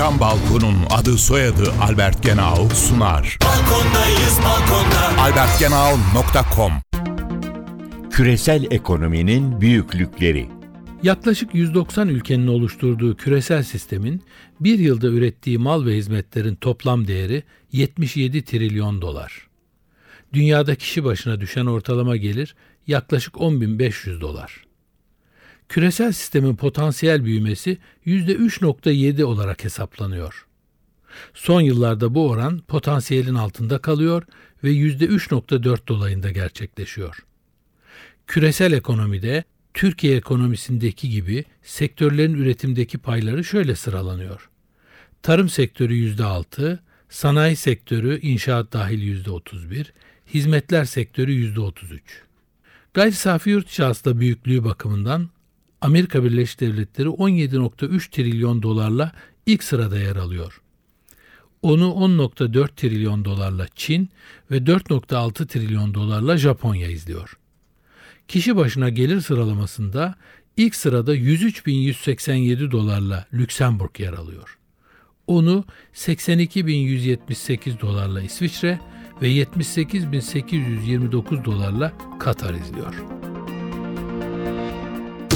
Cam Balkon'un adı soyadı Albert Genau sunar. Balkondayız balkonda. albertgenau.com Küresel ekonominin büyüklükleri. Yaklaşık 190 ülkenin oluşturduğu küresel sistemin bir yılda ürettiği mal ve hizmetlerin toplam değeri 77 trilyon dolar. Dünyada kişi başına düşen ortalama gelir yaklaşık 10.500 dolar. Küresel sistemin potansiyel büyümesi %3.7 olarak hesaplanıyor. Son yıllarda bu oran potansiyelin altında kalıyor ve %3.4 dolayında gerçekleşiyor. Küresel ekonomide Türkiye ekonomisindeki gibi sektörlerin üretimdeki payları şöyle sıralanıyor. Tarım sektörü %6, sanayi sektörü inşaat dahil %31, hizmetler sektörü %33. Gayri safi yurt içi büyüklüğü bakımından Amerika Birleşik Devletleri 17.3 trilyon dolarla ilk sırada yer alıyor. Onu 10.4 trilyon dolarla Çin ve 4.6 trilyon dolarla Japonya izliyor. Kişi başına gelir sıralamasında ilk sırada 103.187 dolarla Lüksemburg yer alıyor. Onu 82.178 dolarla İsviçre ve 78.829 dolarla Katar izliyor.